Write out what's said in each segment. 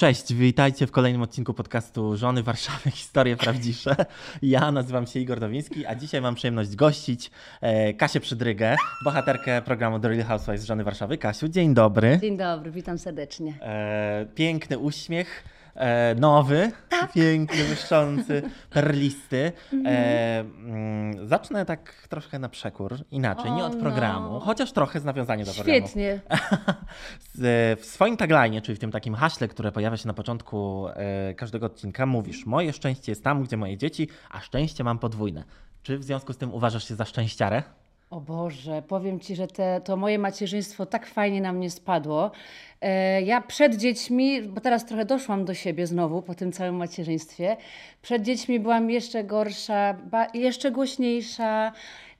Cześć, witajcie w kolejnym odcinku podcastu Żony Warszawy Historie Prawdziwsze. Ja nazywam się Igor Dowiński, a dzisiaj mam przyjemność gościć e, Kasię Przydrygę, bohaterkę programu The Real Housewives Żony Warszawy. Kasiu, dzień dobry. Dzień dobry, witam serdecznie. E, piękny uśmiech. E, nowy, Tak. piękny, błyszczący, perlisty. Mhm. E, mm, zacznę tak troszkę na przekór, inaczej, nie O, od programu, no. chociaż trochę z nawiązaniem do programu. Świetnie. W swoim tagline, czyli w tym takim haśle, które pojawia się na początku e, każdego odcinka, mówisz: Moje szczęście jest tam, gdzie moje dzieci, a szczęście mam podwójne. Czy w związku z tym uważasz się za szczęściarę? O Boże, powiem Ci, że te, to moje macierzyństwo tak fajnie na mnie spadło. E, ja przed dziećmi, bo teraz trochę doszłam do siebie znowu po tym całym macierzyństwie, przed dziećmi byłam jeszcze gorsza, ba, jeszcze głośniejsza,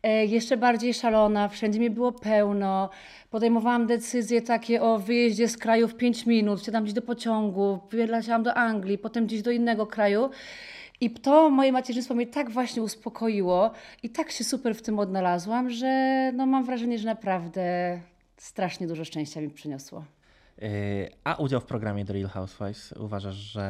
e, jeszcze bardziej szalona, wszędzie mi było pełno. Podejmowałam decyzje takie o wyjeździe z kraju w 5 minut, wsiadam gdzieś do pociągu, wyleciałam do Anglii, potem gdzieś do innego kraju. I to moje macierzyństwo mnie tak właśnie uspokoiło i tak się super w tym odnalazłam, że no mam wrażenie, że naprawdę strasznie dużo szczęścia mi przyniosło. E, A udział w programie The Real Housewives uważasz, że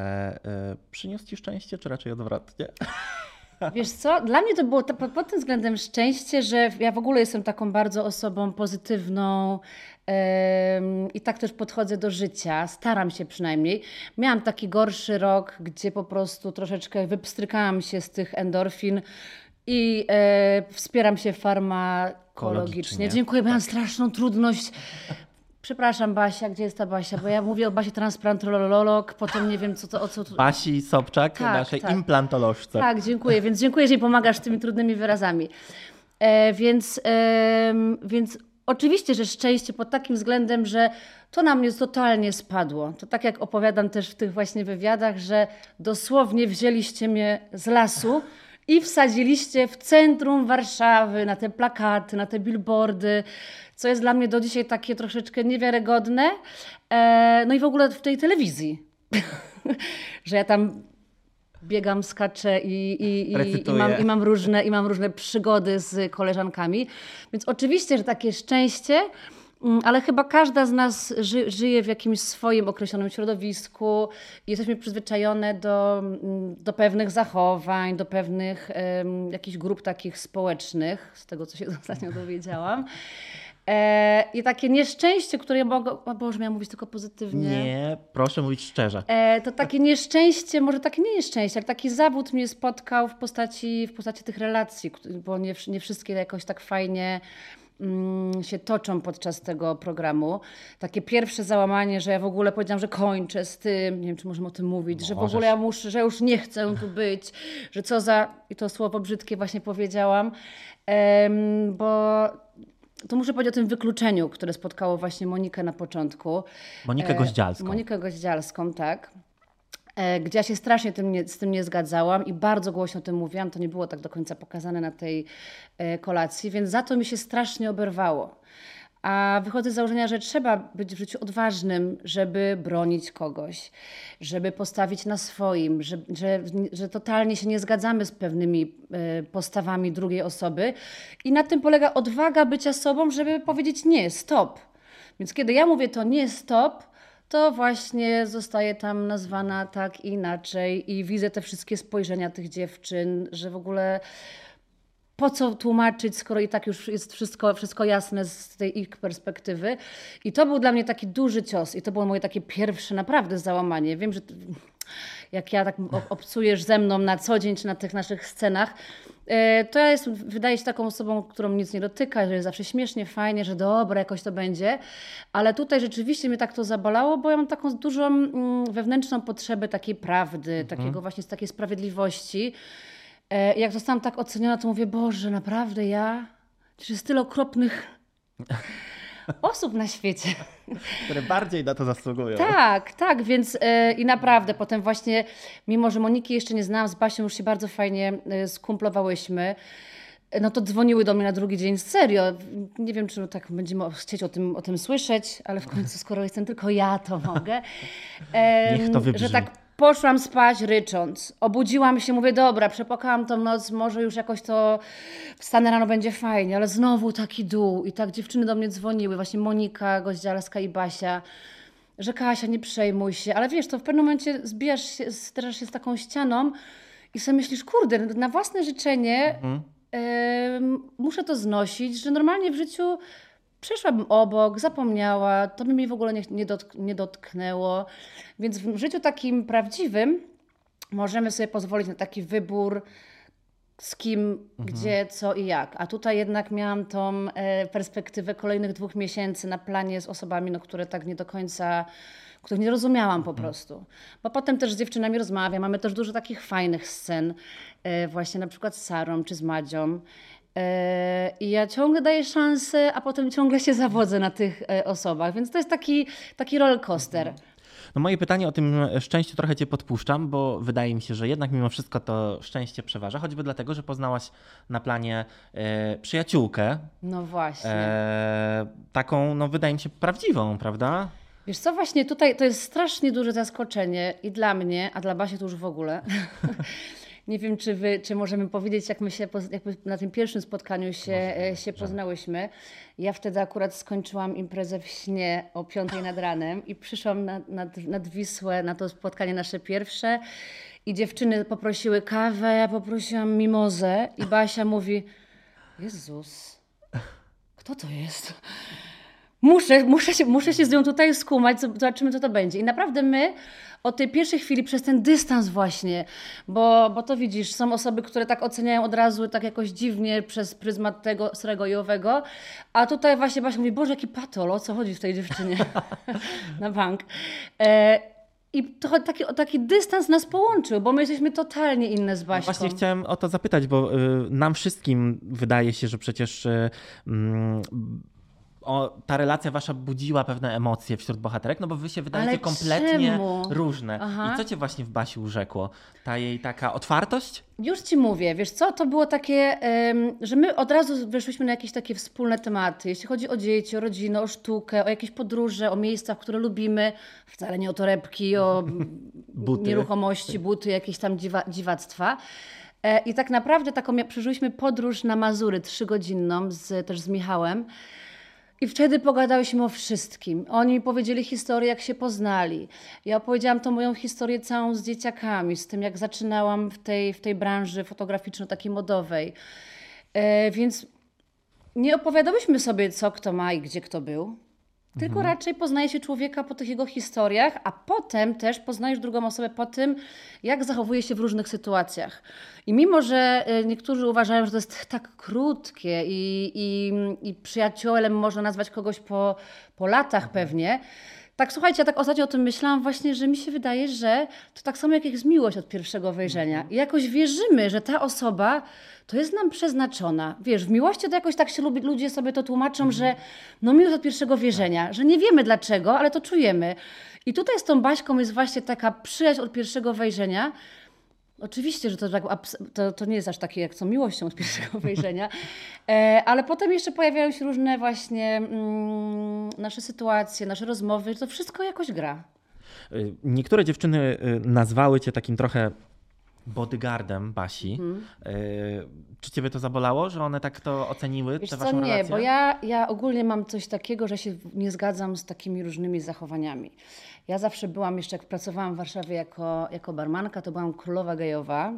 e, przyniósł ci szczęście, czy raczej odwrotnie? Wiesz co, dla mnie to było to, pod, tym względem szczęście, że ja w ogóle jestem taką bardzo osobą pozytywną em, i tak też podchodzę do życia, staram się przynajmniej. Miałam taki gorszy rok, gdzie po prostu troszeczkę wypstrykałam się z tych endorfin i e, wspieram się farmakologicznie. Kologicznie. Dziękuję, miałam straszną trudność. Przepraszam Basia, gdzie jest ta Basia? Bo ja mówię o Basie transplantolog, potem nie wiem co to, o co tu... Basi Sobczak, Tak, naszej tak. implantolożce. Tak, dziękuję. Więc dziękuję, że mi pomagasz tymi trudnymi wyrazami. E, więc, em, więc oczywiście, że szczęście pod takim względem, że to na mnie totalnie spadło. To tak jak opowiadam też w tych właśnie wywiadach, że dosłownie wzięliście mnie z lasu i wsadziliście w centrum Warszawy, na te plakaty, na te billboardy, co jest dla mnie do dzisiaj takie troszeczkę niewiarygodne. E, no i w ogóle w tej telewizji, że ja tam biegam, skaczę i, i, i, i, mam, i, mam różne, i mam różne przygody z koleżankami. Więc oczywiście, że takie szczęście, mm, ale chyba każda z nas ży, żyje w jakimś swoim określonym środowisku i jesteśmy przyzwyczajone do, mm, do pewnych zachowań, do pewnych em, jakichś grup takich społecznych, z tego co się ostatnio dowiedziałam. E, I takie nieszczęście, które ja mogę. O Boże, miałam mówić tylko pozytywnie. Nie, proszę mówić szczerze. E, to takie nieszczęście, może takie nie nieszczęście, ale taki zawód mnie spotkał w postaci, w postaci tych relacji, bo nie, nie wszystkie jakoś tak fajnie mm, się toczą podczas tego programu. Takie pierwsze załamanie, że ja w ogóle powiedziałam, że kończę z tym, nie wiem czy możemy o tym mówić, że w Możesz. ogóle ja muszę, że już nie chcę tu być, że co za, i to słowo brzydkie właśnie powiedziałam, bo to muszę powiedzieć o tym wykluczeniu, które spotkało właśnie Monikę na początku. Monikę E, Goździalską. Monikę Goździalską, tak. E, Gdzie ja się strasznie tym nie, z tym nie zgadzałam i bardzo głośno o tym mówiłam. To nie było tak do końca pokazane na tej e, kolacji, więc za to mi się strasznie oberwało. A wychodzę z założenia, że trzeba być w życiu odważnym, żeby bronić kogoś, żeby postawić na swoim, że, że, że totalnie się nie zgadzamy z pewnymi e, postawami drugiej osoby. I na tym polega odwaga bycia sobą, żeby powiedzieć nie, stop. Więc kiedy ja mówię to nie, stop, to właśnie zostaje tam nazwana tak inaczej i widzę te wszystkie spojrzenia tych dziewczyn, że w ogóle po co tłumaczyć, skoro i tak już jest wszystko, wszystko jasne z tej ich perspektywy. I to był dla mnie taki duży cios i to było moje takie pierwsze naprawdę załamanie. Wiem, że jak ja tak ob- obcujesz ze mną na co dzień czy na tych naszych scenach, e, to ja jestem, wydaje się taką osobą, którą nic nie dotyka, że jest zawsze śmiesznie, fajnie, że dobra, jakoś to będzie. Ale tutaj rzeczywiście mnie tak to zabolało, bo ja mam taką dużą mm, wewnętrzną potrzebę takiej prawdy, takiego właśnie takiej sprawiedliwości. E, Jak zostałam tak oceniona, to mówię, Boże, naprawdę ja? Przecież jest tyle okropnych osób na świecie. Które bardziej na to zasługują. Tak, tak, więc e, i naprawdę potem właśnie, mimo że Moniki jeszcze nie znałam, z Basią już się bardzo fajnie e, skumplowałyśmy, no to dzwoniły do mnie na drugi dzień serio. Nie wiem, czy tak będziemy chcieć o tym, o tym słyszeć, ale w końcu, skoro jestem tylko ja, to mogę. Niech to wybrzmi. Że tak poszłam spać rycząc. Obudziłam się, mówię, dobra, przepłakałam tą noc, może już jakoś to wstanę rano, będzie fajnie, ale znowu taki dół. I tak dziewczyny do mnie dzwoniły, właśnie Monika, Goździalska i Basia że Kasia, nie przejmuj się, ale wiesz, to w pewnym momencie zbijasz się, zderzasz się z taką ścianą i sobie myślisz, kurde, na własne życzenie em, muszę to znosić, że normalnie w życiu przeszłabym obok, zapomniała, to by mnie w ogóle nie, nie, dotk- nie dotknęło. Więc w życiu takim prawdziwym możemy sobie pozwolić na taki wybór, z kim, gdzie, co i jak. A tutaj jednak miałam tą e, perspektywę kolejnych dwóch miesięcy na planie z osobami, no, które tak nie do końca, których nie rozumiałam po prostu. Bo potem też z dziewczynami rozmawiam, mamy też dużo takich fajnych scen, e, właśnie na przykład z Sarą czy z Madzią. E, I ja ciągle daję szansę, a potem ciągle się zawodzę na tych e, osobach, więc to jest taki, taki roller coaster. No moje pytanie o tym szczęściu trochę cię podpuszczam, bo wydaje mi się, że jednak mimo wszystko to szczęście przeważa, choćby dlatego, że poznałaś na planie e, przyjaciółkę, No właśnie. e, taką, no wydaje mi się, prawdziwą, prawda? Wiesz co, właśnie tutaj to jest strasznie duże zaskoczenie i dla mnie, a dla Basi to już w ogóle. Nie wiem, czy, wy, czy możemy powiedzieć, jak my się na tym pierwszym spotkaniu się, e, się poznałyśmy. Ja wtedy akurat skończyłam imprezę w śnie o piątej nad ranem i przyszłam nad, nad, nad Wisłę na to spotkanie nasze pierwsze i dziewczyny poprosiły kawę, ja poprosiłam mimozę i Basia mówi, Jezus, kto to jest? Muszę, muszę, się, muszę się z nią tutaj skumać, zo- zobaczymy, co to będzie. I naprawdę my od tej pierwszej chwili, przez ten dystans właśnie, bo, bo to widzisz, są osoby, które tak oceniają od razu, tak jakoś dziwnie, przez pryzmat tego srego i owego, a tutaj właśnie Basia mówi, Boże, jaki patol, o co chodzi w tej dziewczynie na bank. E, I to, taki, taki dystans nas połączył, bo my jesteśmy totalnie inne z Baśką. Właśnie chciałem o to zapytać, bo y, nam wszystkim wydaje się, że przecież y, mm, o, ta relacja wasza budziła pewne emocje wśród bohaterek, no bo wy się wydajecie Ale kompletnie czemu? różne. Aha. I co cię właśnie w Basi urzekło? Ta jej taka otwartość? Już ci mówię, wiesz co, to było takie, że my od razu weszliśmy na jakieś takie wspólne tematy, jeśli chodzi o dzieci, o rodzinę, o sztukę, o jakieś podróże, o miejsca, które lubimy, wcale nie o torebki, o Buty. nieruchomości, buty, jakieś tam dziwa, dziwactwa. E, I tak naprawdę taką przeżyliśmy podróż na Mazury trzygodzinną z, też z Michałem. I wtedy pogadałyśmy o wszystkim. Oni mi powiedzieli historię, jak się poznali. Ja opowiedziałam tą moją historię całą z dzieciakami, z tym, jak zaczynałam w tej, w tej branży fotograficzno-takiej modowej. E, więc nie opowiadałyśmy sobie, co kto ma i gdzie kto był. Tylko raczej poznaje się człowieka po tych jego historiach, a potem też poznajesz drugą osobę po tym, jak zachowuje się w różnych sytuacjach. I mimo, że e, niektórzy uważają, że to jest tak krótkie i, i, i przyjacielem można nazwać kogoś po, po latach pewnie, tak słuchajcie, ja tak ostatnio o tym myślałam właśnie, że mi się wydaje, że to tak samo jak jest miłość od pierwszego wejrzenia. I jakoś wierzymy, że ta osoba to jest nam przeznaczona. Wiesz, w miłości to jakoś tak się lubi, ludzie sobie to tłumaczą, że no miłość od pierwszego wierzenia, że nie wiemy dlaczego, ale to czujemy. I tutaj z tą Baśką jest właśnie taka przyjaźń od pierwszego wejrzenia. Oczywiście, że to, tak, to, to nie jest aż takie jak z tą miłością od pierwszego wejrzenia, e, ale potem jeszcze pojawiają się różne właśnie mm, nasze sytuacje, nasze rozmowy, to wszystko jakoś gra. Y, Niektóre dziewczyny y, nazwały cię takim trochę bodyguardem Basi. Mhm. Y, Czy ciebie to zabolało, że one tak to oceniły, Wiesz tę co, waszą nie, relację? bo ja, ja ogólnie mam coś takiego, że się nie zgadzam z takimi różnymi zachowaniami. Ja zawsze byłam, jeszcze jak pracowałam w Warszawie jako, jako barmanka, to byłam królowa gejowa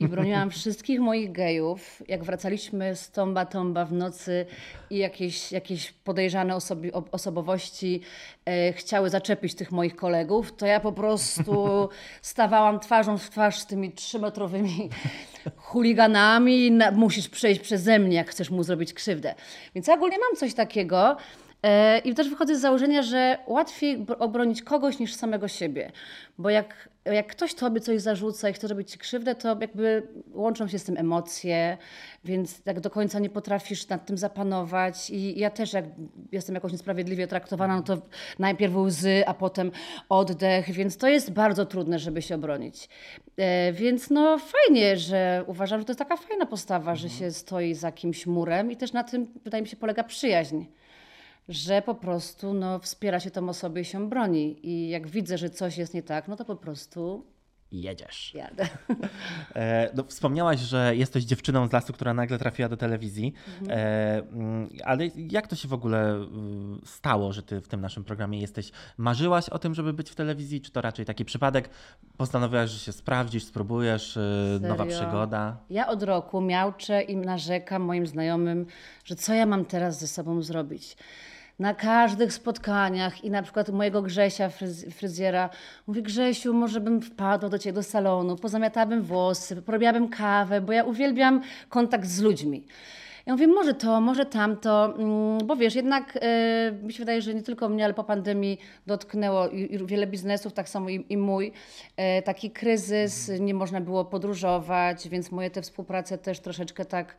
i broniłam wszystkich moich gejów. Jak wracaliśmy z tomba tomba w nocy i jakieś, jakieś podejrzane osobi, osobowości e, chciały zaczepić tych moich kolegów, to ja po prostu stawałam twarzą w twarz z tymi trzymetrowymi chuliganami. Na, musisz przejść przeze mnie, jak chcesz mu zrobić krzywdę. Więc ja ogólnie mam coś takiego. E, I też wychodzę z założenia, że łatwiej br- obronić kogoś niż samego siebie. Bo jak, jak ktoś tobie coś zarzuca i chce robić ci krzywdę, to jakby łączą się z tym emocje, więc tak do końca nie potrafisz nad tym zapanować. I ja też, jak jestem jakoś niesprawiedliwie traktowana, no to najpierw łzy, a potem oddech, więc to jest bardzo trudne, żeby się obronić. E, Więc no fajnie, że uważam, że to jest taka fajna postawa, że się stoi za kimś murem i też na tym, wydaje mi się, polega przyjaźń że po prostu no, wspiera się tą osobę i się broni. I jak widzę, że coś jest nie tak, no to po prostu jedziesz. Jadę. E, no, wspomniałaś, że jesteś dziewczyną z lasu, która nagle trafiła do telewizji, Mhm. e, mm, ale jak to się w ogóle y, stało, że ty w tym naszym programie jesteś? Marzyłaś o tym, żeby być w telewizji, czy to raczej taki przypadek? Postanowiłaś, że się sprawdzisz, spróbujesz, y, nowa przygoda? Ja od roku miałczę i narzekam moim znajomym, że co ja mam teraz ze sobą zrobić. Na każdych spotkaniach i na przykład mojego Grzesia, fryz- fryzjera, mówi Grzesiu, może bym wpadła do Ciebie do salonu, pozamiatałabym włosy, porobiłabym kawę, bo ja uwielbiam kontakt z ludźmi. Ja mówię, może to, może tamto, mm, bo wiesz, jednak e, mi się wydaje, że nie tylko mnie, ale po pandemii dotknęło i, i wiele biznesów, tak samo i, i mój. E, taki kryzys, nie można było podróżować, więc moje te współprace też troszeczkę tak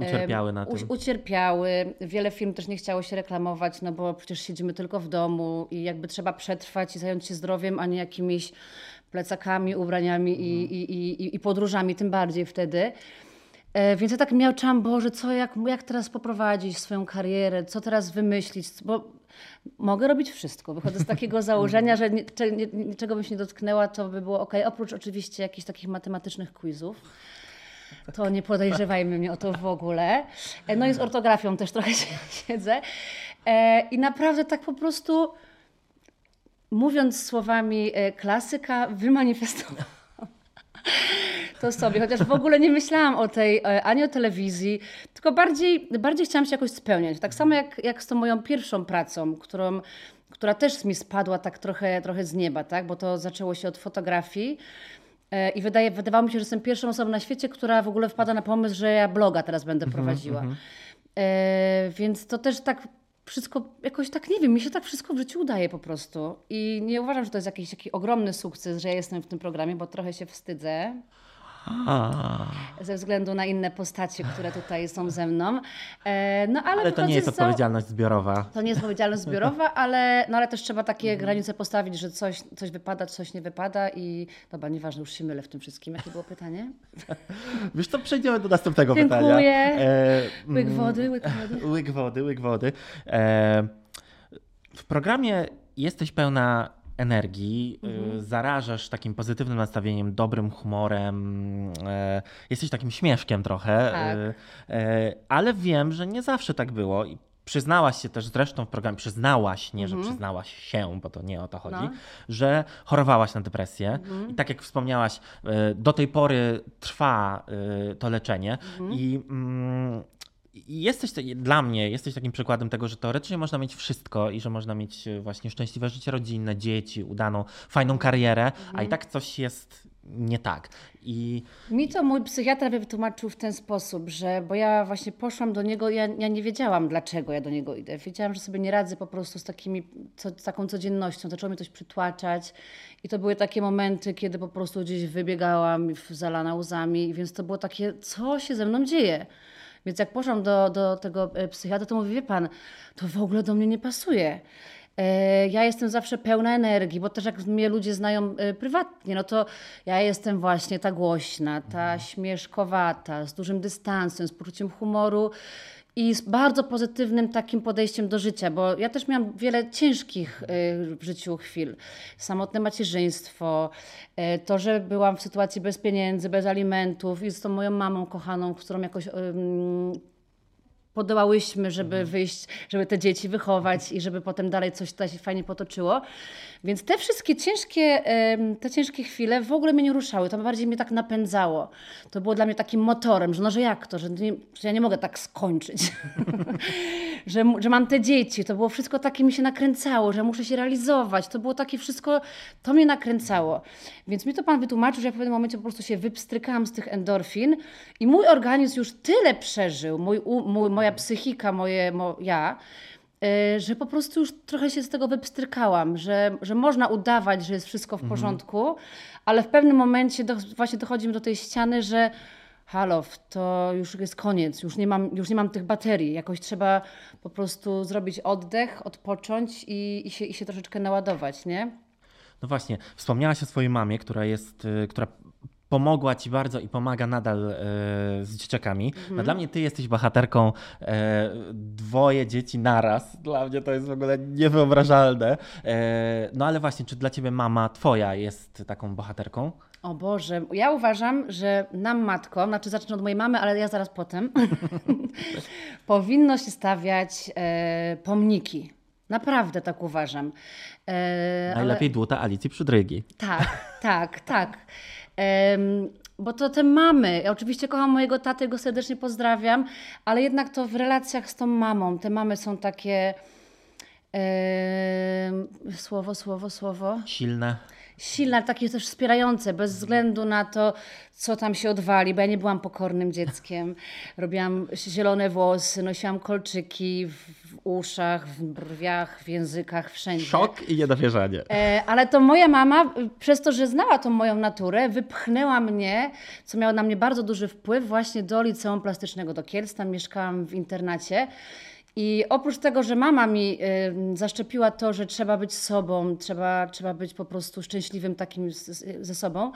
e, Ucierpiały na u- tym. Ucierpiały. Wiele firm też nie chciało się reklamować, no bo przecież siedzimy tylko w domu i jakby trzeba przetrwać i zająć się zdrowiem, a nie jakimiś plecakami, ubraniami i, i, i, i podróżami, tym bardziej wtedy. E, Więc ja tak miałczam, Boże, co, jak, jak teraz poprowadzić swoją karierę, co teraz wymyślić, bo mogę robić wszystko. Wychodzę z takiego założenia, że cze- nie, niczego bym się nie dotknęła, to by było ok, oprócz oczywiście jakichś takich matematycznych quizów. To nie podejrzewajmy mnie o to w ogóle. E, No i z ortografią też trochę się siedzę. E, I naprawdę tak po prostu, mówiąc słowami klasyka, wymanifestowałam to sobie, chociaż w ogóle nie myślałam o tej, e, ani o telewizji, tylko bardziej, bardziej chciałam się jakoś spełniać. Tak samo jak, jak z tą moją pierwszą pracą, którą, która też mi spadła tak trochę, trochę z nieba, tak? bo to zaczęło się od fotografii. E, I wydaje, wydawało mi się, że jestem pierwszą osobą na świecie, która w ogóle wpada na pomysł, że ja bloga teraz będę prowadziła. E, więc to też tak wszystko, jakoś tak, nie wiem, mi się tak wszystko w życiu udaje po prostu. I nie uważam, że to jest jakiś taki ogromny sukces, że ja jestem w tym programie, bo trochę się wstydzę Ze względu na inne postacie, które tutaj są ze mną. E, no, ale ale to nie jest za- odpowiedzialność zbiorowa. To nie jest odpowiedzialność zbiorowa, ale, no, ale też trzeba takie Mhm. granice postawić, że coś, coś wypada, coś nie wypada i dobra, nieważne, już się mylę w tym wszystkim. Jakie było pytanie? Wiesz co, przejdziemy do następnego Dziękuję. pytania. E, Łyk mm, wody, łyk wody. Łyk wody, łyk wody. E, w programie jesteś pełna energii, Mhm. y, zarażasz takim pozytywnym nastawieniem, dobrym humorem, e, jesteś takim śmieszkiem trochę, Tak. y, e, ale wiem, że nie zawsze tak było. I Przyznałaś się też zresztą w programie, przyznałaś, nie, że przyznałaś się, bo to nie o to chodzi, Mhm. No. że chorowałaś na depresję. Mhm. I tak jak wspomniałaś, y, do tej pory trwa y, to leczenie Mhm. i mm, i jesteś, te- dla mnie, jesteś takim przykładem tego, że teoretycznie można mieć wszystko i że można mieć e, właśnie szczęśliwe życie rodzinne, dzieci, udaną, fajną karierę, Mhm. a i tak coś jest nie tak. I Mi to mój psychiatra wytłumaczył w ten sposób, że bo ja właśnie poszłam do niego, ja, ja nie wiedziałam dlaczego ja do niego idę. Wiedziałam, że sobie nie radzę po prostu z, takimi, co, z taką codziennością. Zaczęło mnie coś przytłaczać i to były takie momenty, kiedy po prostu gdzieś wybiegałam zalana łzami, więc to było takie, co się ze mną dzieje. Więc jak poszłam do, do tego e, psychiatra, to mówi, wie pan, to w ogóle do mnie nie pasuje. E, Ja jestem zawsze pełna energii, bo też jak mnie ludzie znają e, prywatnie, no to ja jestem właśnie ta głośna, ta śmieszkowata, z dużym dystansem, z poczuciem humoru i z bardzo pozytywnym takim podejściem do życia, bo ja też miałam wiele ciężkich e, w życiu chwil. Samotne macierzyństwo, e, to, że byłam w sytuacji bez pieniędzy, bez alimentów i z tą moją mamą kochaną, którą jakoś podołałyśmy, żeby wyjść, żeby te dzieci wychować i żeby potem dalej coś tutaj się fajnie potoczyło. Więc te wszystkie ciężkie, te ciężkie chwile w ogóle mnie nie ruszały. To bardziej mnie tak napędzało. To było dla mnie takim motorem, że no, że jak to, że, nie, że ja nie mogę tak skończyć. że, że mam te dzieci. To było wszystko takie mi się nakręcało, że muszę się realizować. To było takie wszystko, to mnie nakręcało. Więc mi to pan wytłumaczył, że ja w pewnym momencie po prostu się wypstrykałam z tych endorfin i mój organizm już tyle przeżył, mój, u- mój, moja psychika, moje, mo, ja, y, że po prostu już trochę się z tego wypstrykałam, że, że można udawać, że jest wszystko w porządku, ale w pewnym momencie do, właśnie dochodzimy do tej ściany, że halo, to już jest koniec, już nie, mam, już nie mam tych baterii, jakoś trzeba po prostu zrobić oddech, odpocząć i, i, się, i się troszeczkę naładować, nie? no właśnie, wspomniałaś o swojej mamie, która jest, y, która pomogła ci bardzo i pomaga nadal e, z dzieciakami. No dla mnie ty jesteś bohaterką e, dwoje dzieci naraz. Dla mnie to jest w ogóle niewyobrażalne. E, no ale właśnie, czy dla ciebie mama twoja jest taką bohaterką? O Boże, ja uważam, że nam matkom, znaczy zacznę od mojej mamy, ale ja zaraz potem, powinno się stawiać e, pomniki. Naprawdę tak uważam. E, Najlepiej ale... dłuta Alicji Przydrygi. Tak, tak, tak. Bo to te mamy, ja oczywiście kocham mojego taty, go serdecznie pozdrawiam, ale jednak to w relacjach z tą mamą, te mamy są takie Yy, słowo, słowo, słowo. Silne. Silne, takie też wspierające, bez względu na to, co tam się odwali, bo ja nie byłam pokornym dzieckiem. Robiłam zielone włosy, nosiłam kolczyki w, w uszach, w brwiach, w językach, wszędzie. Szok i niedowierzanie. E, ale to moja mama, przez to, że znała tą moją naturę, wypchnęła mnie, co miało na mnie bardzo duży wpływ, właśnie do liceum plastycznego do Kielc. Tam mieszkałam w internacie. I oprócz tego, że mama mi zaszczepiła to, że trzeba być sobą, trzeba, trzeba być po prostu szczęśliwym takim ze sobą,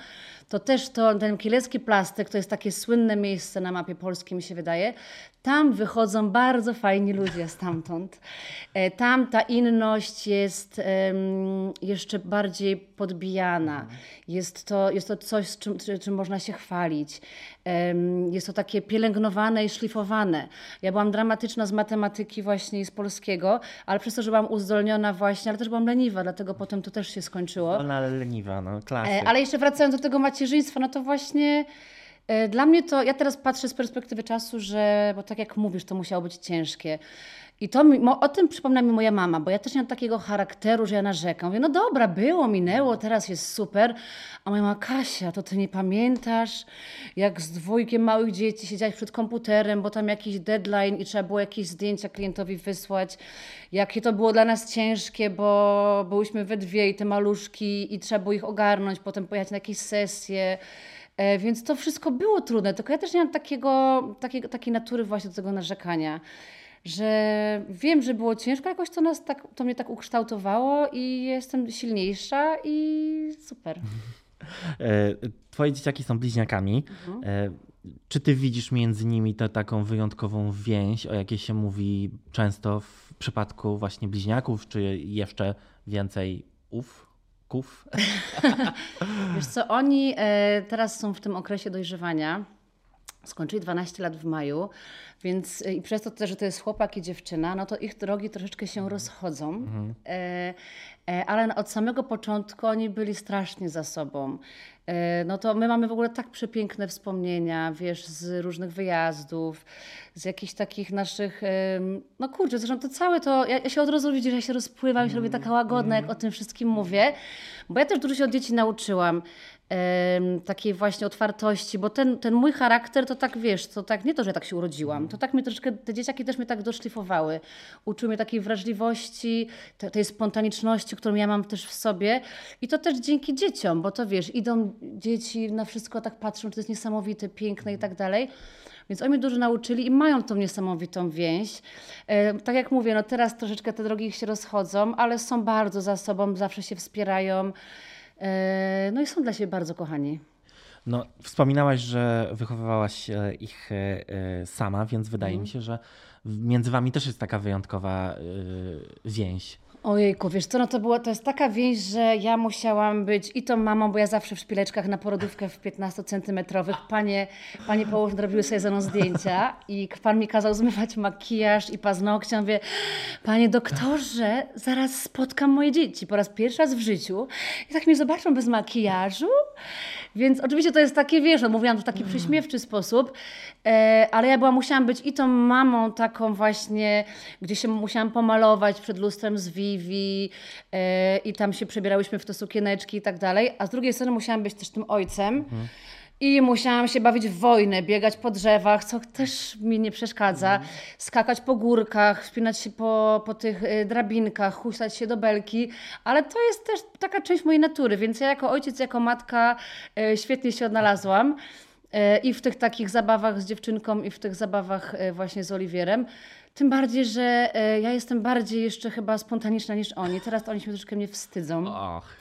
to też to, ten kielecki plastyk, to jest takie słynne miejsce na mapie polskiej, mi się wydaje, tam wychodzą bardzo fajni ludzie stamtąd. E, tam ta inność jest jeszcze bardziej podbijana. Jest to, jest to coś, czym, czym można się chwalić. Jest to takie pielęgnowane i szlifowane. Ja byłam dramatyczna z matematyki właśnie i z polskiego, ale przez to, że byłam uzdolniona właśnie, ale też byłam leniwa, dlatego potem to też się skończyło. Ona ale leniwa, no klasyk. Ale jeszcze wracając do tego macierzyństwa, no to właśnie E, dla mnie to, ja teraz patrzę z perspektywy czasu, że, bo tak jak mówisz, to musiało być ciężkie. I to mi, o tym przypomina mi moja mama, bo ja też nie mam takiego charakteru, że ja narzekam. Mówię, no dobra, było, minęło, teraz jest super. A moja mama, Kasia, to ty nie pamiętasz, jak z dwójkiem małych dzieci siedziałeś przed komputerem, bo tam jakiś deadline i trzeba było jakieś zdjęcia klientowi wysłać. Jakie to było dla nas ciężkie, bo byłyśmy we dwie i te maluszki i trzeba było ich ogarnąć, potem pojechać na jakieś sesje. E, więc to wszystko było trudne, tylko ja też nie mam takiego, takiego, takiej natury właśnie do tego narzekania, że wiem, że było ciężko, jakoś to, nas tak, to mnie tak ukształtowało i jestem silniejsza i super. E, twoje dzieciaki są bliźniakami. Mhm. E, czy ty widzisz między nimi tę taką wyjątkową więź, o jakiej się mówi często w przypadku właśnie bliźniaków, czy jeszcze więcej ów? Ków. Wiesz co, oni e, teraz są w tym okresie dojrzewania. Skończyli 12 lat w maju, więc e, i przez to też, że to jest chłopak i dziewczyna, no to ich drogi troszeczkę się rozchodzą. Mhm. E, ale od samego początku oni byli strasznie za sobą. E, no to my mamy w ogóle tak przepiękne wspomnienia, wiesz, z różnych wyjazdów, z jakichś takich naszych, no kurczę, zresztą to całe to, ja, ja się od razu widzisz, ja się rozpływam, się robię taka łagodna, jak o tym wszystkim mówię, bo ja też dużo się od dzieci nauczyłam takiej właśnie otwartości, bo ten, ten mój charakter to tak wiesz, to tak nie to, że tak się urodziłam, to tak mnie troszeczkę, te dzieciaki też mnie tak doszlifowały. Uczyły mnie takiej wrażliwości, te, tej spontaniczności, którą ja mam też w sobie i to też dzięki dzieciom, bo to wiesz, idą dzieci na wszystko tak patrzą, to jest niesamowite, piękne i tak dalej. Więc oni mnie dużo nauczyli i mają tą niesamowitą więź. Tak jak mówię, no teraz troszeczkę te drogi się rozchodzą, ale są bardzo za sobą, zawsze się wspierają. E, no i są dla siebie bardzo kochani. No, wspominałaś, że wychowywałaś e, ich sama, więc wydaje mm. mi się, że między wami też jest taka wyjątkowa więź. Ojejku, wiesz co, no to, było, to jest taka więź, że ja musiałam być i tą mamą, bo ja zawsze w szpileczkach na porodówkę w 15-centymetrowych, panie, panie położne robiły sobie ze mną zdjęcia i pan mi kazał zmywać makijaż i paznokcie. Mówię, panie doktorze, zaraz spotkam moje dzieci po raz pierwszy raz w życiu i tak mnie zobaczą bez makijażu. Więc oczywiście to jest takie, wiesz, no, mówiłam to w taki mm. prześmiewczy sposób, e, ale ja była, musiałam być i tą mamą taką właśnie, gdzie się musiałam pomalować przed lustrem z E, i tam się przebierałyśmy w te sukieneczki i tak dalej, a z drugiej strony musiałam być też tym ojcem. Mhm. I musiałam się bawić w wojnę, biegać po drzewach, co też mi nie przeszkadza, skakać po górkach, wspinać się po, po tych y, drabinkach, huśtać się do belki, ale to jest też taka część mojej natury, więc ja jako ojciec, jako matka y, świetnie się odnalazłam y, i w tych takich zabawach z dziewczynką, i w tych zabawach właśnie z Oliwierem. Tym bardziej, że ja jestem bardziej jeszcze chyba spontaniczna niż oni. Teraz oni się troszeczkę mnie wstydzą. Och.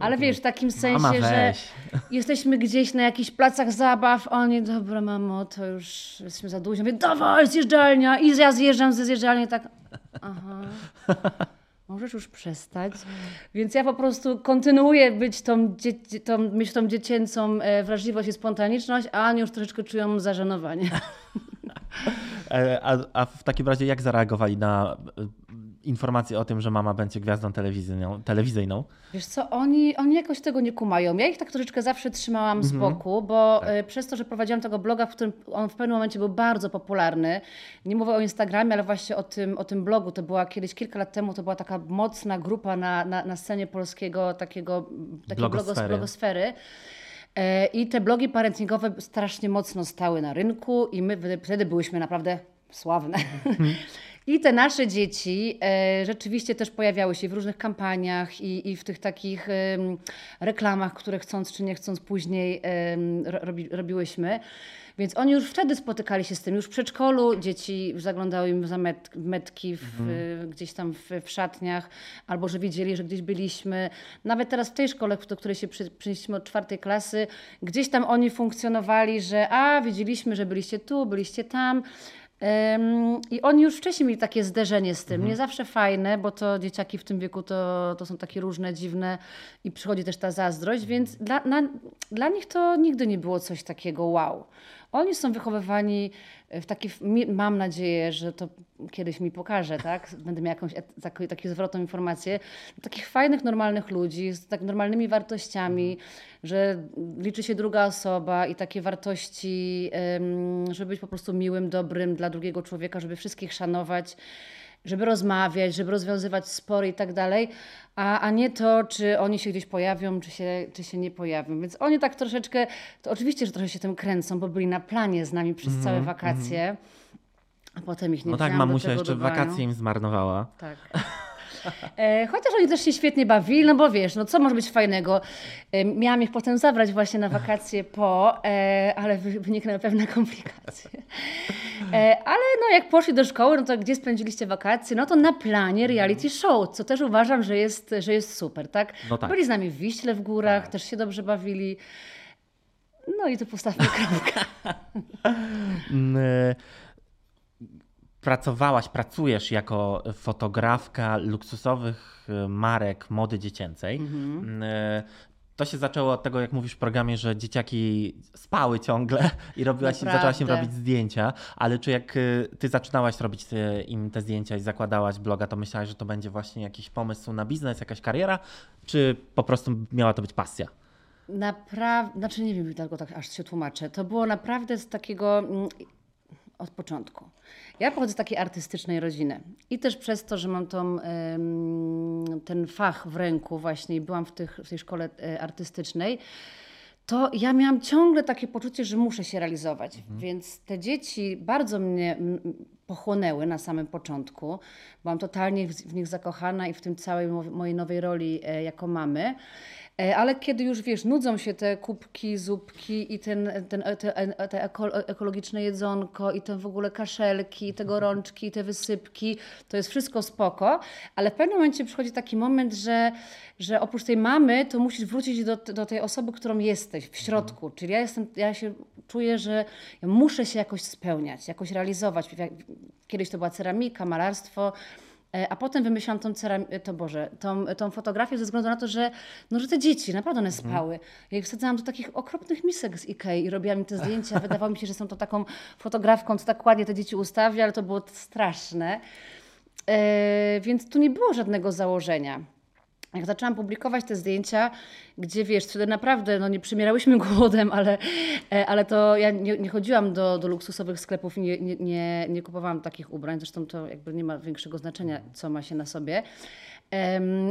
Ale wiesz, w takim sensie, że jesteśmy gdzieś na jakichś placach zabaw, oni, dobra mamo, to już jesteśmy za długo. Mówię, dawaj, zjeżdżalnia. I ja zjeżdżam ze zjeżdżalni tak, aha. możesz już przestać. Więc ja po prostu kontynuuję być tą, dzie- tą, mieć tą dziecięcą e, wrażliwość i spontaniczność, a oni już troszeczkę czują zażenowanie. E, A, a w takim razie jak zareagowali na e, informację o tym, że mama będzie gwiazdą telewizyjną? telewizyjną? Wiesz co, oni, oni jakoś tego nie kumają. Ja ich tak troszeczkę zawsze trzymałam z boku, bo e, przez to, że prowadziłam tego bloga, w którym on w pewnym momencie był bardzo popularny, nie mówię o Instagramie, ale właśnie o tym, o tym blogu, to była kiedyś, kilka lat temu, to była taka mocna grupa na, na, na scenie polskiego takiego, takiej blogos, Blogosfery. blogosfery. E, I te blogi parentingowe strasznie mocno stały na rynku i my wtedy- wtedy byłyśmy naprawdę sławne. I te nasze dzieci e, rzeczywiście też pojawiały się w różnych kampaniach i, i w tych takich em, reklamach, które chcąc czy nie chcąc później ro, robi, robiłyśmy. Więc oni już wtedy spotykali się z tym. Już w przedszkolu dzieci zaglądały im za met, metki w, gdzieś tam w, w szatniach, albo że widzieli, że gdzieś byliśmy. Nawet teraz w tej szkole, do której się przy, przenieśliśmy od czwartej klasy, gdzieś tam oni funkcjonowali, że a, widzieliśmy, że byliście tu, byliście tam. I oni już wcześniej mieli takie zderzenie z tym. Nie zawsze fajne, bo to dzieciaki w tym wieku to, to są takie różne, dziwne i przychodzi też ta zazdrość, więc dla, na, dla nich to nigdy nie było coś takiego wow. Oni są wychowywani w taki, mam nadzieję, że to kiedyś mi pokaże, tak? Będę miała jakąś taki, taki zwrotną informację. Takich fajnych, normalnych ludzi, z tak normalnymi wartościami, że liczy się druga osoba i takie wartości, żeby być po prostu miłym, dobrym dla drugiego człowieka, żeby wszystkich szanować żeby rozmawiać, żeby rozwiązywać spory i tak dalej, a, a nie to, czy oni się gdzieś pojawią, czy się, czy się nie pojawią. Więc oni tak troszeczkę, to oczywiście, że trochę się tym kręcą, bo byli na planie z nami przez całe wakacje, a potem ich nie No tak, mamusia jeszcze wakacje im zmarnowała. Tak. E, chociaż oni też się świetnie bawili, no bo wiesz, no co może być fajnego? E, miałam ich potem zabrać właśnie na wakacje po, e, ale wy, wyniknęły pewne komplikacje. Ale no jak poszli do szkoły, no to gdzie spędziliście wakacje? No to na planie reality show, co też uważam, że jest, że jest super, tak? No tak. Byli z nami w Wiśle w górach, też się dobrze bawili. No i tu postawmy kropkę. Pracowałaś, pracujesz jako fotografka luksusowych e, marek mody dziecięcej. Mm, e, To się zaczęło od tego, jak mówisz w programie, że dzieciaki spały ciągle i robiłaś, zaczęłaś im robić zdjęcia, ale czy jak e, ty zaczynałaś robić im te zdjęcia i zakładałaś bloga, to myślałaś, że to będzie właśnie jakiś pomysł na biznes, jakaś kariera, czy po prostu miała to być pasja? Naprawdę, znaczy nie wiem, dlaczego tak aż się tłumaczę. To było naprawdę z takiego mm, od początku. Ja pochodzę z takiej artystycznej rodziny i też przez to, że mam tą, ten fach w ręku właśnie i byłam w, tych, w tej szkole e, artystycznej, to ja miałam ciągle takie poczucie, że muszę się realizować. Więc te dzieci bardzo mnie pochłonęły na samym początku. Byłam totalnie w, nich zakochana i w tym całej mo- mojej nowej roli e, jako mamy. E, Ale kiedy już wiesz, nudzą się te kubki, zupki i ten, ten, te, e, te eko, ekologiczne jedzonko i te w ogóle kaszelki, i te gorączki, i te wysypki, to jest wszystko spoko, ale w pewnym momencie przychodzi taki moment, że, że oprócz tej mamy, to musisz wrócić do, do tej osoby, którą jesteś w środku. Czyli ja jestem, ja się czuję, że ja muszę się jakoś spełniać, jakoś realizować. Kiedyś to była ceramika, malarstwo. E, A potem wymyślałam tą, ceram- to Boże, tą, tą fotografię ze względu na to, że, no, że te dzieci naprawdę one spały. Ja ich wsadzałam do takich okropnych misek z Ikei i robiłam im te zdjęcia. Wydawało mi się, że są to taką fotografką, co tak ładnie te dzieci ustawia, ale to było straszne. E, więc tu nie było żadnego założenia. Jak zaczęłam publikować te zdjęcia, gdzie wiesz, wtedy naprawdę no, nie przymierałyśmy głodem, ale, e, ale to ja nie, nie chodziłam do, do luksusowych sklepów i nie, nie, nie, kupowałam takich ubrań. Zresztą to jakby nie ma większego znaczenia, co ma się na sobie.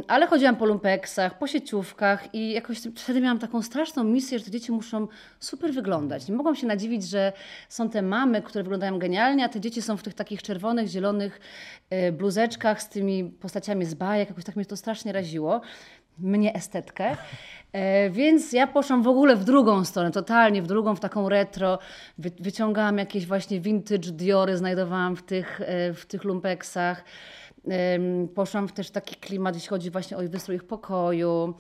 Ale chodziłam po lumpeksach, po sieciówkach i jakoś wtedy miałam taką straszną misję, że te dzieci muszą super wyglądać. Nie mogłam się nadziwić, że są te mamy, które wyglądają genialnie, a te dzieci są w tych takich czerwonych, zielonych e, bluzeczkach z tymi postaciami z bajek. Jakoś tak mnie to strasznie raziło. Mnie estetkę. E, więc ja poszłam w ogóle w drugą stronę, totalnie w drugą, w taką retro. Wy, wyciągałam jakieś właśnie vintage Diory, znajdowałam w tych, e, w tych lumpeksach. Poszłam w też taki klimat, jeśli chodzi właśnie o wystrój ich pokoju,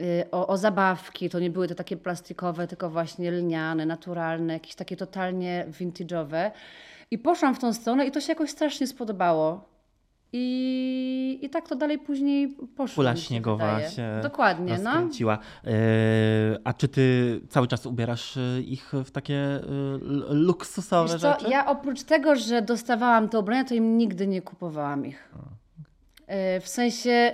y, o, o zabawki. To nie były te takie plastikowe, tylko właśnie lniane, naturalne, jakieś takie totalnie vintage'owe. I poszłam w tą stronę i to się jakoś strasznie spodobało. I, I tak to dalej później poszło. Kula się śniegowa wydaje. się Dokładnie, no. rozkręciła. E, a czy ty cały czas ubierasz e, ich w takie e, luksusowe Wiesz co, rzeczy? ja oprócz tego, że dostawałam te ubrania, to im nigdy nie kupowałam ich. W sensie,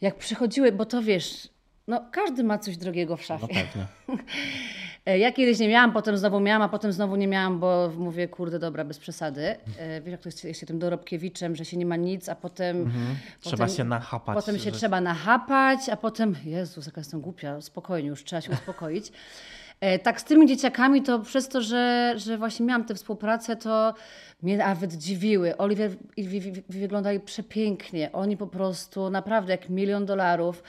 jak przychodziły, bo to wiesz, no każdy ma coś drogiego w No szafie. pewnie. E, Ja kiedyś nie miałam, potem znowu miałam, a potem znowu nie miałam, bo mówię, kurde, dobra, bez przesady. E, Wiesz, jak to jest jeszcze tym dorobkiewiczem, że się nie ma nic, a potem... Mhm. Trzeba potem, się nachapać. Potem się że- trzeba nachapać, a potem, Jezus, jaka jestem głupia, spokojnie, już trzeba się uspokoić. E, Tak z tymi dzieciakami to przez to, że, że właśnie miałam tę współpracę, to mnie nawet dziwiły. Oliver i Vivi wyglądali przepięknie. Oni po prostu naprawdę jak milion dolarów.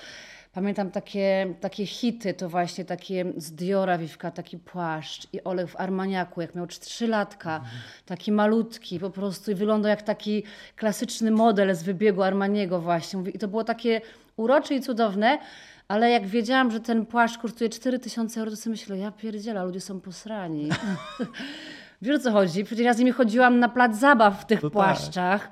Pamiętam takie, takie hity, to właśnie takie z Diora Wiwka, taki płaszcz i Olek w Armaniaku, jak miał trzy latka, taki malutki po prostu i wyglądał jak taki klasyczny model z wybiegu Armaniego właśnie. I to było takie urocze i cudowne, ale jak wiedziałam, że ten płaszcz kosztuje 4000 euro, to sobie myślę, ja pierdziela, ludzie są posrani. Wiesz o co chodzi? Przecież ja z nimi chodziłam na plac zabaw w tych To tak. płaszczach.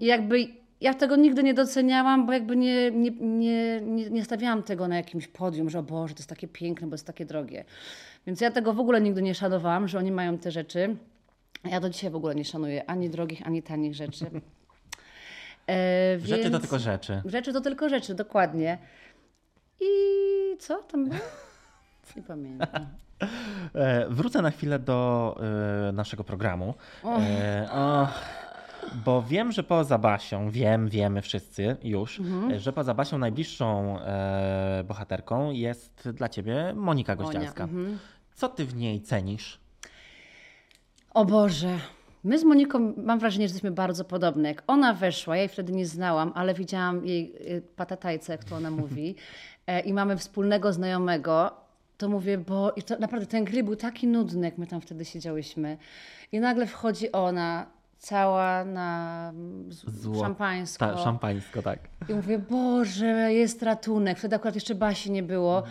I jakby ja tego nigdy nie doceniałam, bo jakby nie, nie, nie, nie, stawiałam tego na jakimś podium, że o Boże, to jest takie piękne, bo jest takie drogie. Więc ja tego w ogóle nigdy nie szanowałam, że oni mają te rzeczy. Ja do dzisiaj w ogóle nie szanuję ani drogich, ani tanich rzeczy. E, Rzeczy to tylko rzeczy. Rzeczy to tylko rzeczy, dokładnie. I co tam było? Nie pamiętam. E, wrócę na chwilę do e, naszego programu. E, o, bo wiem, że poza Basią, wiem, wiemy wszyscy już, Mhm. e, że poza Basią najbliższą e, bohaterką jest dla ciebie Monika Gościelska. mhm. Co ty w niej cenisz? O Boże. My z Moniką mam wrażenie, że jesteśmy bardzo podobne. Jak ona weszła, ja jej wtedy nie znałam, ale widziałam jej y, patatajce, jak to ona mówi, e, i mamy wspólnego znajomego, to mówię, bo i to naprawdę ten gry był taki nudny, jak my tam wtedy siedziałyśmy. I nagle wchodzi ona, cała na Zło- szampańsko. Ta, szampańsko, tak. I mówię, Boże, jest ratunek. Wtedy akurat jeszcze Basi nie było.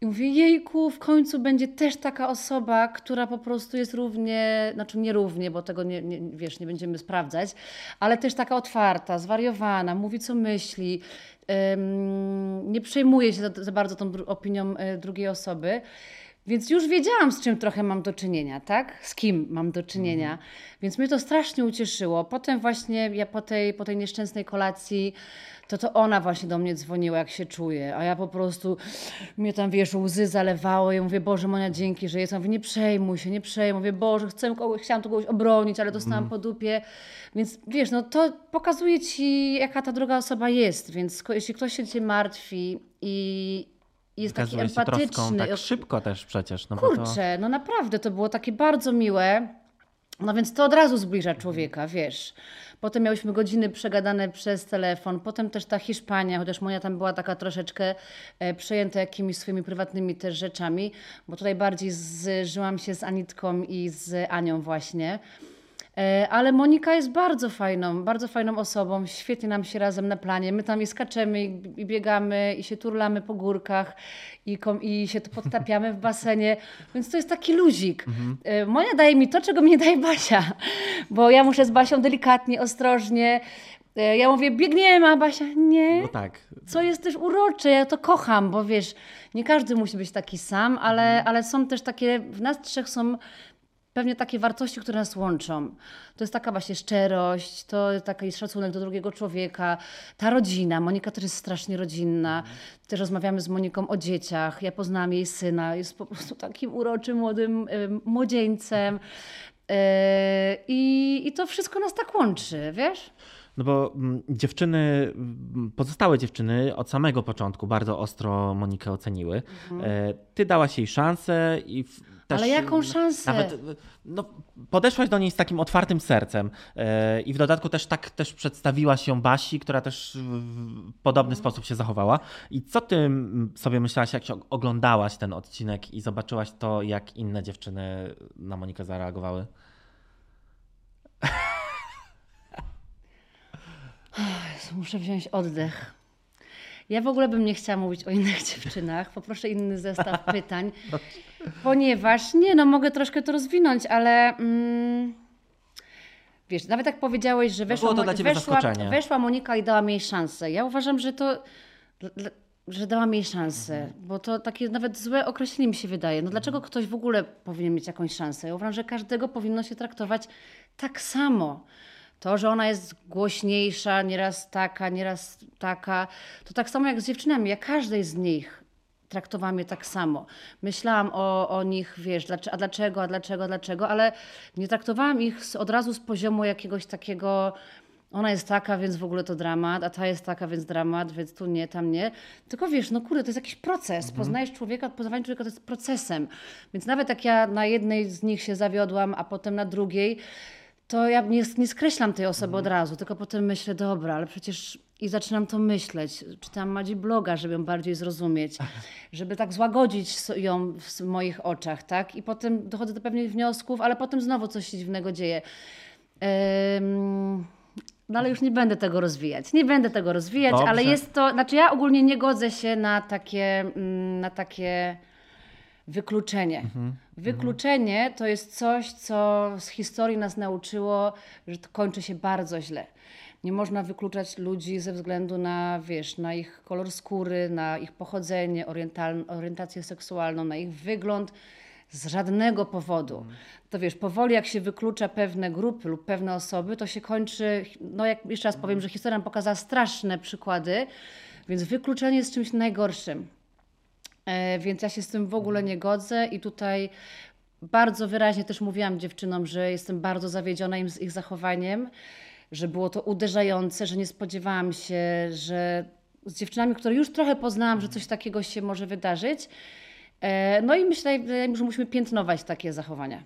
I mówię, jejku, w końcu będzie też taka osoba, która po prostu jest równie, znaczy nie równie, bo tego nie, nie, wiesz, nie będziemy sprawdzać, ale też taka otwarta, zwariowana, mówi co myśli, nie przejmuje się za, za bardzo tą opinią e, drugiej osoby. Więc już wiedziałam, z czym trochę mam do czynienia, tak? Z kim mam do czynienia. Więc mnie to strasznie ucieszyło. Potem właśnie ja po tej, po tej nieszczęsnej kolacji, to to ona właśnie do mnie dzwoniła, jak się czuje. A ja po prostu, mnie tam, wiesz, łzy zalewały. Ja mówię, Boże, Monia, dzięki, że jest. Ja mówię, nie przejmuj się, nie przejmuj. Mówię, Boże, chcę kogoś, chciałam tu kogoś obronić, ale dostałam po dupie. Więc wiesz, no to pokazuje ci, jaka ta druga osoba jest. Więc jeśli ktoś się cię martwi i jest taki się troską empatyczny. tak szybko też przecież. No bo to... Kurczę, no naprawdę to było takie bardzo miłe. No więc to od razu zbliża człowieka, wiesz. Potem miałyśmy godziny przegadane przez telefon, potem też ta Hiszpania, chociaż moja tam była taka troszeczkę e, przejęta jakimiś swoimi prywatnymi też rzeczami, bo tutaj bardziej zżyłam się z Anitką i z Anią właśnie. E, Ale Monika jest bardzo fajną, bardzo fajną osobą. Świetnie nam się razem na planie. My tam i skaczemy, i biegamy, i się turlamy po górkach, i, kom, i się tu podtapiamy w basenie. Więc to jest taki luzik. E, Monia daje mi to, czego mi nie daje Basia. Bo ja muszę z Basią delikatnie, ostrożnie. E, Ja mówię, biegniemy, a Basia nie. No tak. Co jest też urocze, ja to kocham, bo wiesz, nie każdy musi być taki sam, ale, ale są też takie, w nas trzech są pewnie takie wartości, które nas łączą. To jest taka właśnie szczerość, to taki szacunek do drugiego człowieka, ta rodzina. Monika też jest strasznie rodzinna. Też rozmawiamy z Moniką o dzieciach. Ja poznałam jej syna, jest po prostu takim uroczym, młodym em, młodzieńcem. E, I to wszystko nas tak łączy, wiesz? No bo mm, dziewczyny, mm, pozostałe dziewczyny od samego początku bardzo ostro Monikę oceniły. E, Ty dałaś jej szansę i też... Mhm. Ale jaką szansę? Nawet, no, podeszłaś do niej z takim otwartym sercem e, i w dodatku też tak też przedstawiłaś ją Basi, która też w podobny Mhm. sposób się zachowała. I co ty mm, sobie myślałaś, jak się og- oglądałaś ten odcinek i zobaczyłaś to, jak inne dziewczyny na Monikę zareagowały? Muszę wziąć oddech. Ja w ogóle bym nie chciała mówić o innych dziewczynach. Poproszę inny zestaw pytań, ponieważ nie, no mogę troszkę to rozwinąć, ale mm, wiesz, nawet jak powiedziałeś, że weszła, weszła, weszła Monika i dała mi jej szansę. Ja uważam, że to, że dała mi jej szansę, Mhm. bo to takie nawet złe określenie mi się wydaje. No dlaczego ktoś w ogóle powinien mieć jakąś szansę? Ja uważam, że każdego powinno się traktować tak samo. To, że ona jest głośniejsza, nieraz taka, nieraz taka, to tak samo jak z dziewczynami. Ja każdej z nich traktowałam je tak samo. Myślałam o, o nich, wiesz, a dlaczego, a dlaczego, a dlaczego, ale nie traktowałam ich z, od razu z poziomu jakiegoś takiego, ona jest taka, więc w ogóle to dramat, a ta jest taka, więc dramat, więc tu nie, tam nie. Tylko wiesz, no kurde, to jest jakiś proces. Poznajesz człowieka, poznawanie człowieka to jest procesem. Więc nawet jak ja na jednej z nich się zawiodłam, a potem na drugiej, to ja nie, nie skreślam tej osoby od razu, tylko potem myślę, dobra, ale przecież i zaczynam to myśleć. Czytam Madzi bloga, żeby ją bardziej zrozumieć, żeby tak złagodzić ją w moich oczach, tak? I potem dochodzę do pewnych wniosków, ale potem znowu coś się dziwnego dzieje. Ym, No ale już nie będę tego rozwijać. Nie będę tego rozwijać, Dobrze. ale jest to, znaczy ja ogólnie nie godzę się na takie, mm, na takie wykluczenie. Wykluczenie to jest coś, co z historii nas nauczyło, że to kończy się bardzo źle. Nie można wykluczać ludzi ze względu na, wiesz, na ich kolor skóry, na ich pochodzenie, orientację seksualną, na ich wygląd. Z żadnego powodu. To wiesz, powoli jak się wyklucza pewne grupy lub pewne osoby, to się kończy, no jak jeszcze raz powiem, że historia nam pokazała straszne przykłady, więc wykluczenie jest czymś najgorszym. E, Więc ja się z tym w ogóle nie godzę i tutaj bardzo wyraźnie też mówiłam dziewczynom, że jestem bardzo zawiedziona im z ich zachowaniem, że było to uderzające, że nie spodziewałam się, że z dziewczynami, które już trochę poznałam, że coś takiego się może wydarzyć. E, No i myślę, że musimy piętnować takie zachowania.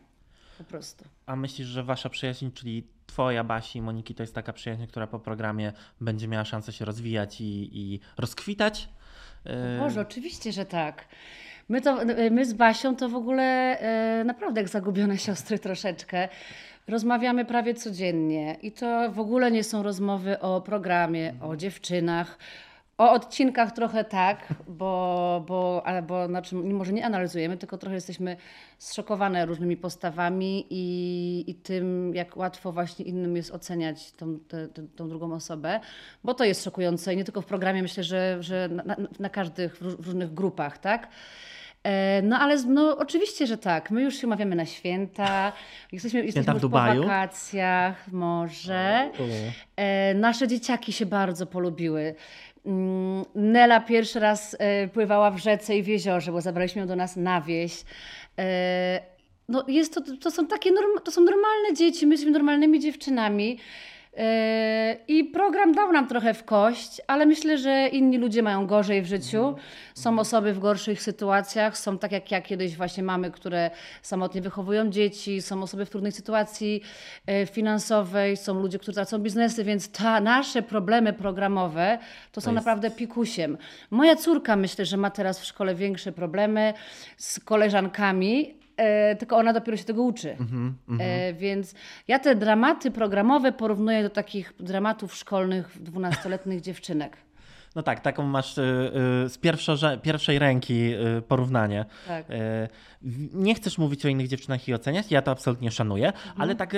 Po prostu. A myślisz, że wasza przyjaźń, czyli twoja, Basi i Moniki, to jest taka przyjaźń, która po programie będzie miała szansę się rozwijać i, i rozkwitać? Yy, Boże, oczywiście, że tak. My, to, my z Basią to w ogóle e, naprawdę jak zagubione siostry troszeczkę. Rozmawiamy prawie codziennie i to w ogóle nie są rozmowy o programie, o dziewczynach. O odcinkach trochę tak, bo, bo, bo znaczy, może nie analizujemy, tylko trochę jesteśmy zszokowane różnymi postawami i, i tym, jak łatwo właśnie innym jest oceniać tą, tę- tę- tą drugą osobę, bo to jest szokujące i nie tylko w programie, myślę, że, że na, na, każdych, w różnych grupach, tak? E, No ale no, oczywiście, że tak. My już się umawiamy na święta. Jesteśmy, jesteśmy w już po wakacjach, może. E, nasze dzieciaki się bardzo polubiły. Mm, Nela pierwszy raz e, pływała w rzece i w jeziorze, bo zabraliśmy ją do nas na wieś. No jest to, to są takie norm, to są normalne dzieci, my jesteśmy normalnymi dziewczynami. I program dał nam trochę w kość, ale myślę, że inni ludzie mają gorzej w życiu. Są osoby w gorszych sytuacjach, są tak jak ja kiedyś właśnie mamy, które samotnie wychowują dzieci, są osoby w trudnej sytuacji e, finansowej, są ludzie, którzy tracą biznesy, więc ta, nasze problemy programowe to są jest- naprawdę pikusiem. Moja córka myślę, że ma teraz w szkole większe problemy z koleżankami, e, tylko ona dopiero się tego uczy. E, więc ja te dramaty programowe porównuję do takich dramatów szkolnych dwunastoletnich dziewczynek. No tak, taką masz y, y, z pierwszo, pierwszej ręki y, porównanie. Tak. Nie chcesz mówić o innych dziewczynach i oceniać, ja to absolutnie szanuję, ale tak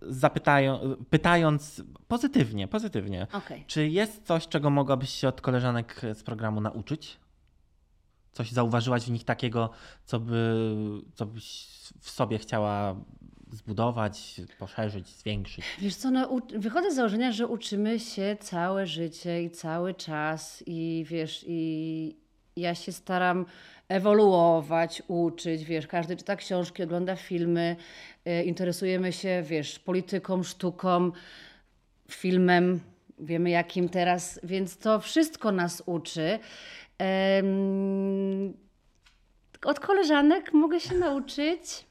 zapytają, pytając pozytywnie, pozytywnie, Okej. czy jest coś, czego mogłabyś się od koleżanek z programu nauczyć? Coś zauważyłaś w nich takiego, co, by, co byś w sobie chciała zbudować, poszerzyć, zwiększyć? Wiesz co, no, wychodzę z założenia, że uczymy się całe życie i cały czas i wiesz, i ja się staram ewoluować, uczyć, wiesz, każdy czyta książki, ogląda filmy, e, interesujemy się, wiesz, polityką, sztuką, filmem, wiemy jakim teraz, więc to wszystko nas uczy. Od koleżanek mogę się nauczyć.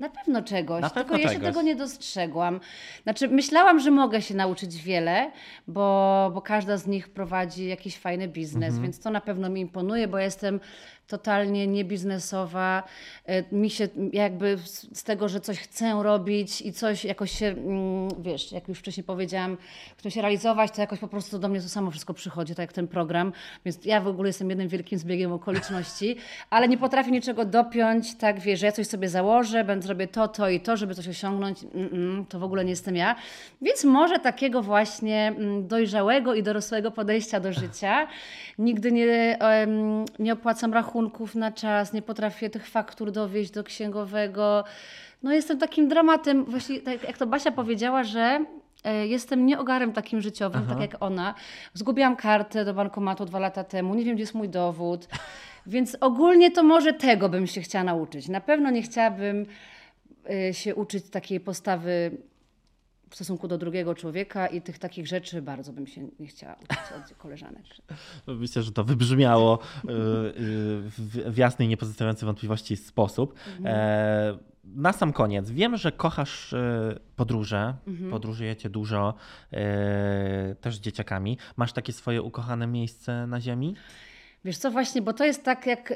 Na pewno czegoś, Na tylko pewno jeszcze czegoś. tego nie dostrzegłam. Znaczy, myślałam, że mogę się nauczyć wiele, bo, bo każda z nich prowadzi jakiś fajny biznes, Mhm. więc to na pewno mi imponuje, bo jestem totalnie niebiznesowa. E, Mi się jakby z tego, że coś chcę robić i coś jakoś się, mm, wiesz, jak już wcześniej powiedziałam, chcę się realizować, to jakoś po prostu do mnie to samo wszystko przychodzi, tak jak ten program. Więc ja w ogóle jestem jednym wielkim zbiegiem okoliczności, ale nie potrafię niczego dopiąć, tak wiesz, że ja coś sobie założę, będę zrobię to, to i to, żeby coś osiągnąć. To w ogóle nie jestem ja. Więc może takiego właśnie mm, dojrzałego i dorosłego podejścia do życia. Nigdy nie, nie opłacam rachunków na czas, nie potrafię tych faktur dowieść do księgowego. No jestem takim dramatem, właśnie tak jak to Basia powiedziała, że e, jestem nieogarem takim życiowym, Aha. tak jak ona. Zgubiłam kartę do bankomatu dwa lata temu, nie wiem gdzie jest mój dowód. Więc ogólnie to może tego bym się chciała nauczyć. Na pewno nie chciałabym e, się uczyć takiej postawy w stosunku do drugiego człowieka i tych takich rzeczy bardzo bym się nie chciała uczyć od koleżanek. Myślę, że to wybrzmiało y, w jasny i niepozostawiający wątpliwości sposób. E, na sam koniec, wiem, że kochasz e, podróże, podróżujecie dużo, e, też z dzieciakami. Masz takie swoje ukochane miejsce na ziemi? Wiesz co, właśnie, bo to jest tak jak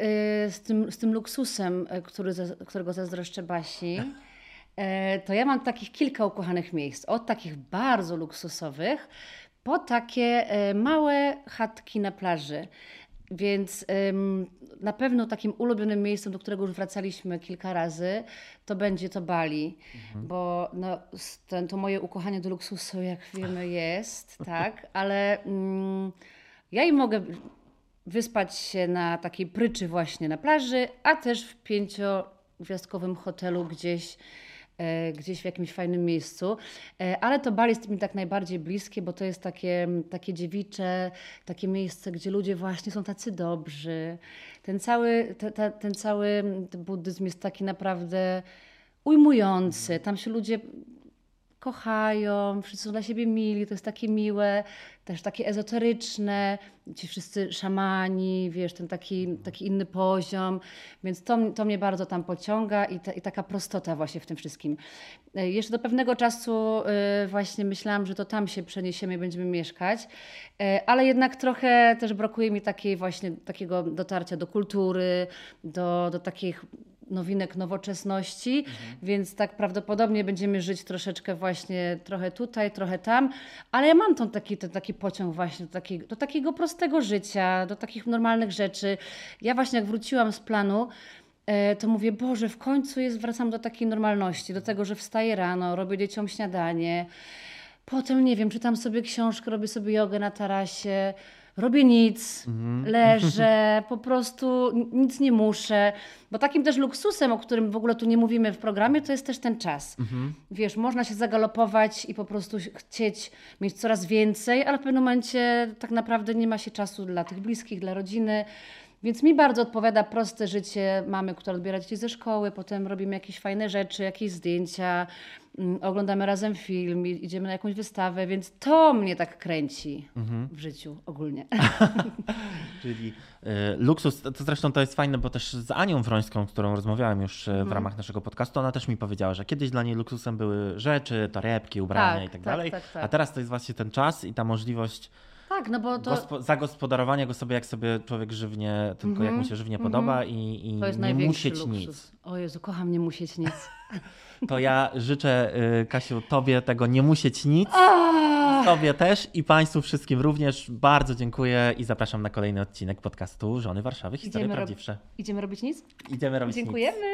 z tym, z tym luksusem, który, którego zazdroszczę Basi. E, To ja mam takich kilka ukochanych miejsc. Od takich bardzo luksusowych po takie e, małe chatki na plaży. Więc ym, na pewno takim ulubionym miejscem, do którego już wracaliśmy kilka razy, to będzie to Bali, bo no, ten, to moje ukochanie do luksusu, jak wiemy, jest, tak, ale mm, ja i mogę wyspać się na takiej pryczy właśnie na plaży, a też w pięciogwiazdkowym hotelu gdzieś, gdzieś w jakimś fajnym miejscu. E, ale to Bali jest mi tak najbardziej bliskie, bo to jest takie, takie dziewicze, takie miejsce, gdzie ludzie właśnie są tacy dobrzy. Ten cały, te, te, ten cały buddyzm jest taki naprawdę ujmujący. Tam się ludzie kochają, wszyscy są dla siebie mili, to jest takie miłe, też takie ezoteryczne, ci wszyscy szamani, wiesz, ten taki, taki inny poziom, więc to, to mnie bardzo tam pociąga i, ta, i taka prostota właśnie w tym wszystkim. E, Jeszcze do pewnego czasu e, właśnie myślałam, że to tam się przeniesiemy i będziemy mieszkać, e, ale jednak trochę też brakuje mi takiej właśnie takiego dotarcia do kultury, do, do takich nowinek nowoczesności, więc tak prawdopodobnie będziemy żyć troszeczkę właśnie trochę tutaj, trochę tam, ale ja mam tą taki, ten taki pociąg właśnie do, takiego, do takiego prostego życia, do takich normalnych rzeczy. Ja właśnie jak wróciłam z planu, e, to mówię, Boże, w końcu jest, wracam do takiej normalności, do tego, że wstaję rano, robię dzieciom śniadanie, potem, nie wiem, czytam sobie książkę, robię sobie jogę na tarasie, robię nic, leżę, po prostu nic nie muszę. Bo takim też luksusem, o którym w ogóle tu nie mówimy w programie, to jest też ten czas. Wiesz, można się zagalopować i po prostu chcieć mieć coraz więcej, ale w pewnym momencie tak naprawdę nie ma się czasu dla tych bliskich, dla rodziny. Więc mi bardzo odpowiada proste życie mamy, która odbiera dzieci ze szkoły, potem robimy jakieś fajne rzeczy, jakieś zdjęcia, mm, oglądamy razem film, idziemy na jakąś wystawę, więc to mnie tak kręci w życiu ogólnie. Czyli e, luksus, to to zresztą to jest fajne, bo też z Anią Wrońską, z którą rozmawiałem już e, Mhm. w ramach naszego podcastu, ona też mi powiedziała, że kiedyś dla niej luksusem były rzeczy, torebki, ubrania Tak, i tak tak, dalej, tak, tak. a teraz to jest właśnie ten czas i ta możliwość Tak, no bo to, gospo- zagospodarowania go sobie, jak sobie człowiek żywnie, tylko jak mu się żywnie podoba i, i Mhm. nie musieć luksus. nic. O Jezu, kocham nie musieć nic. To ja życzę, y, Kasiu, tobie tego nie musieć nic, tobie też i państwu wszystkim również. Bardzo dziękuję i zapraszam na kolejny odcinek podcastu Żony Warszawy, Historie Idziemy Prawdziwsze. Idziemy robić nic? Idziemy robić nic. Dziękujemy.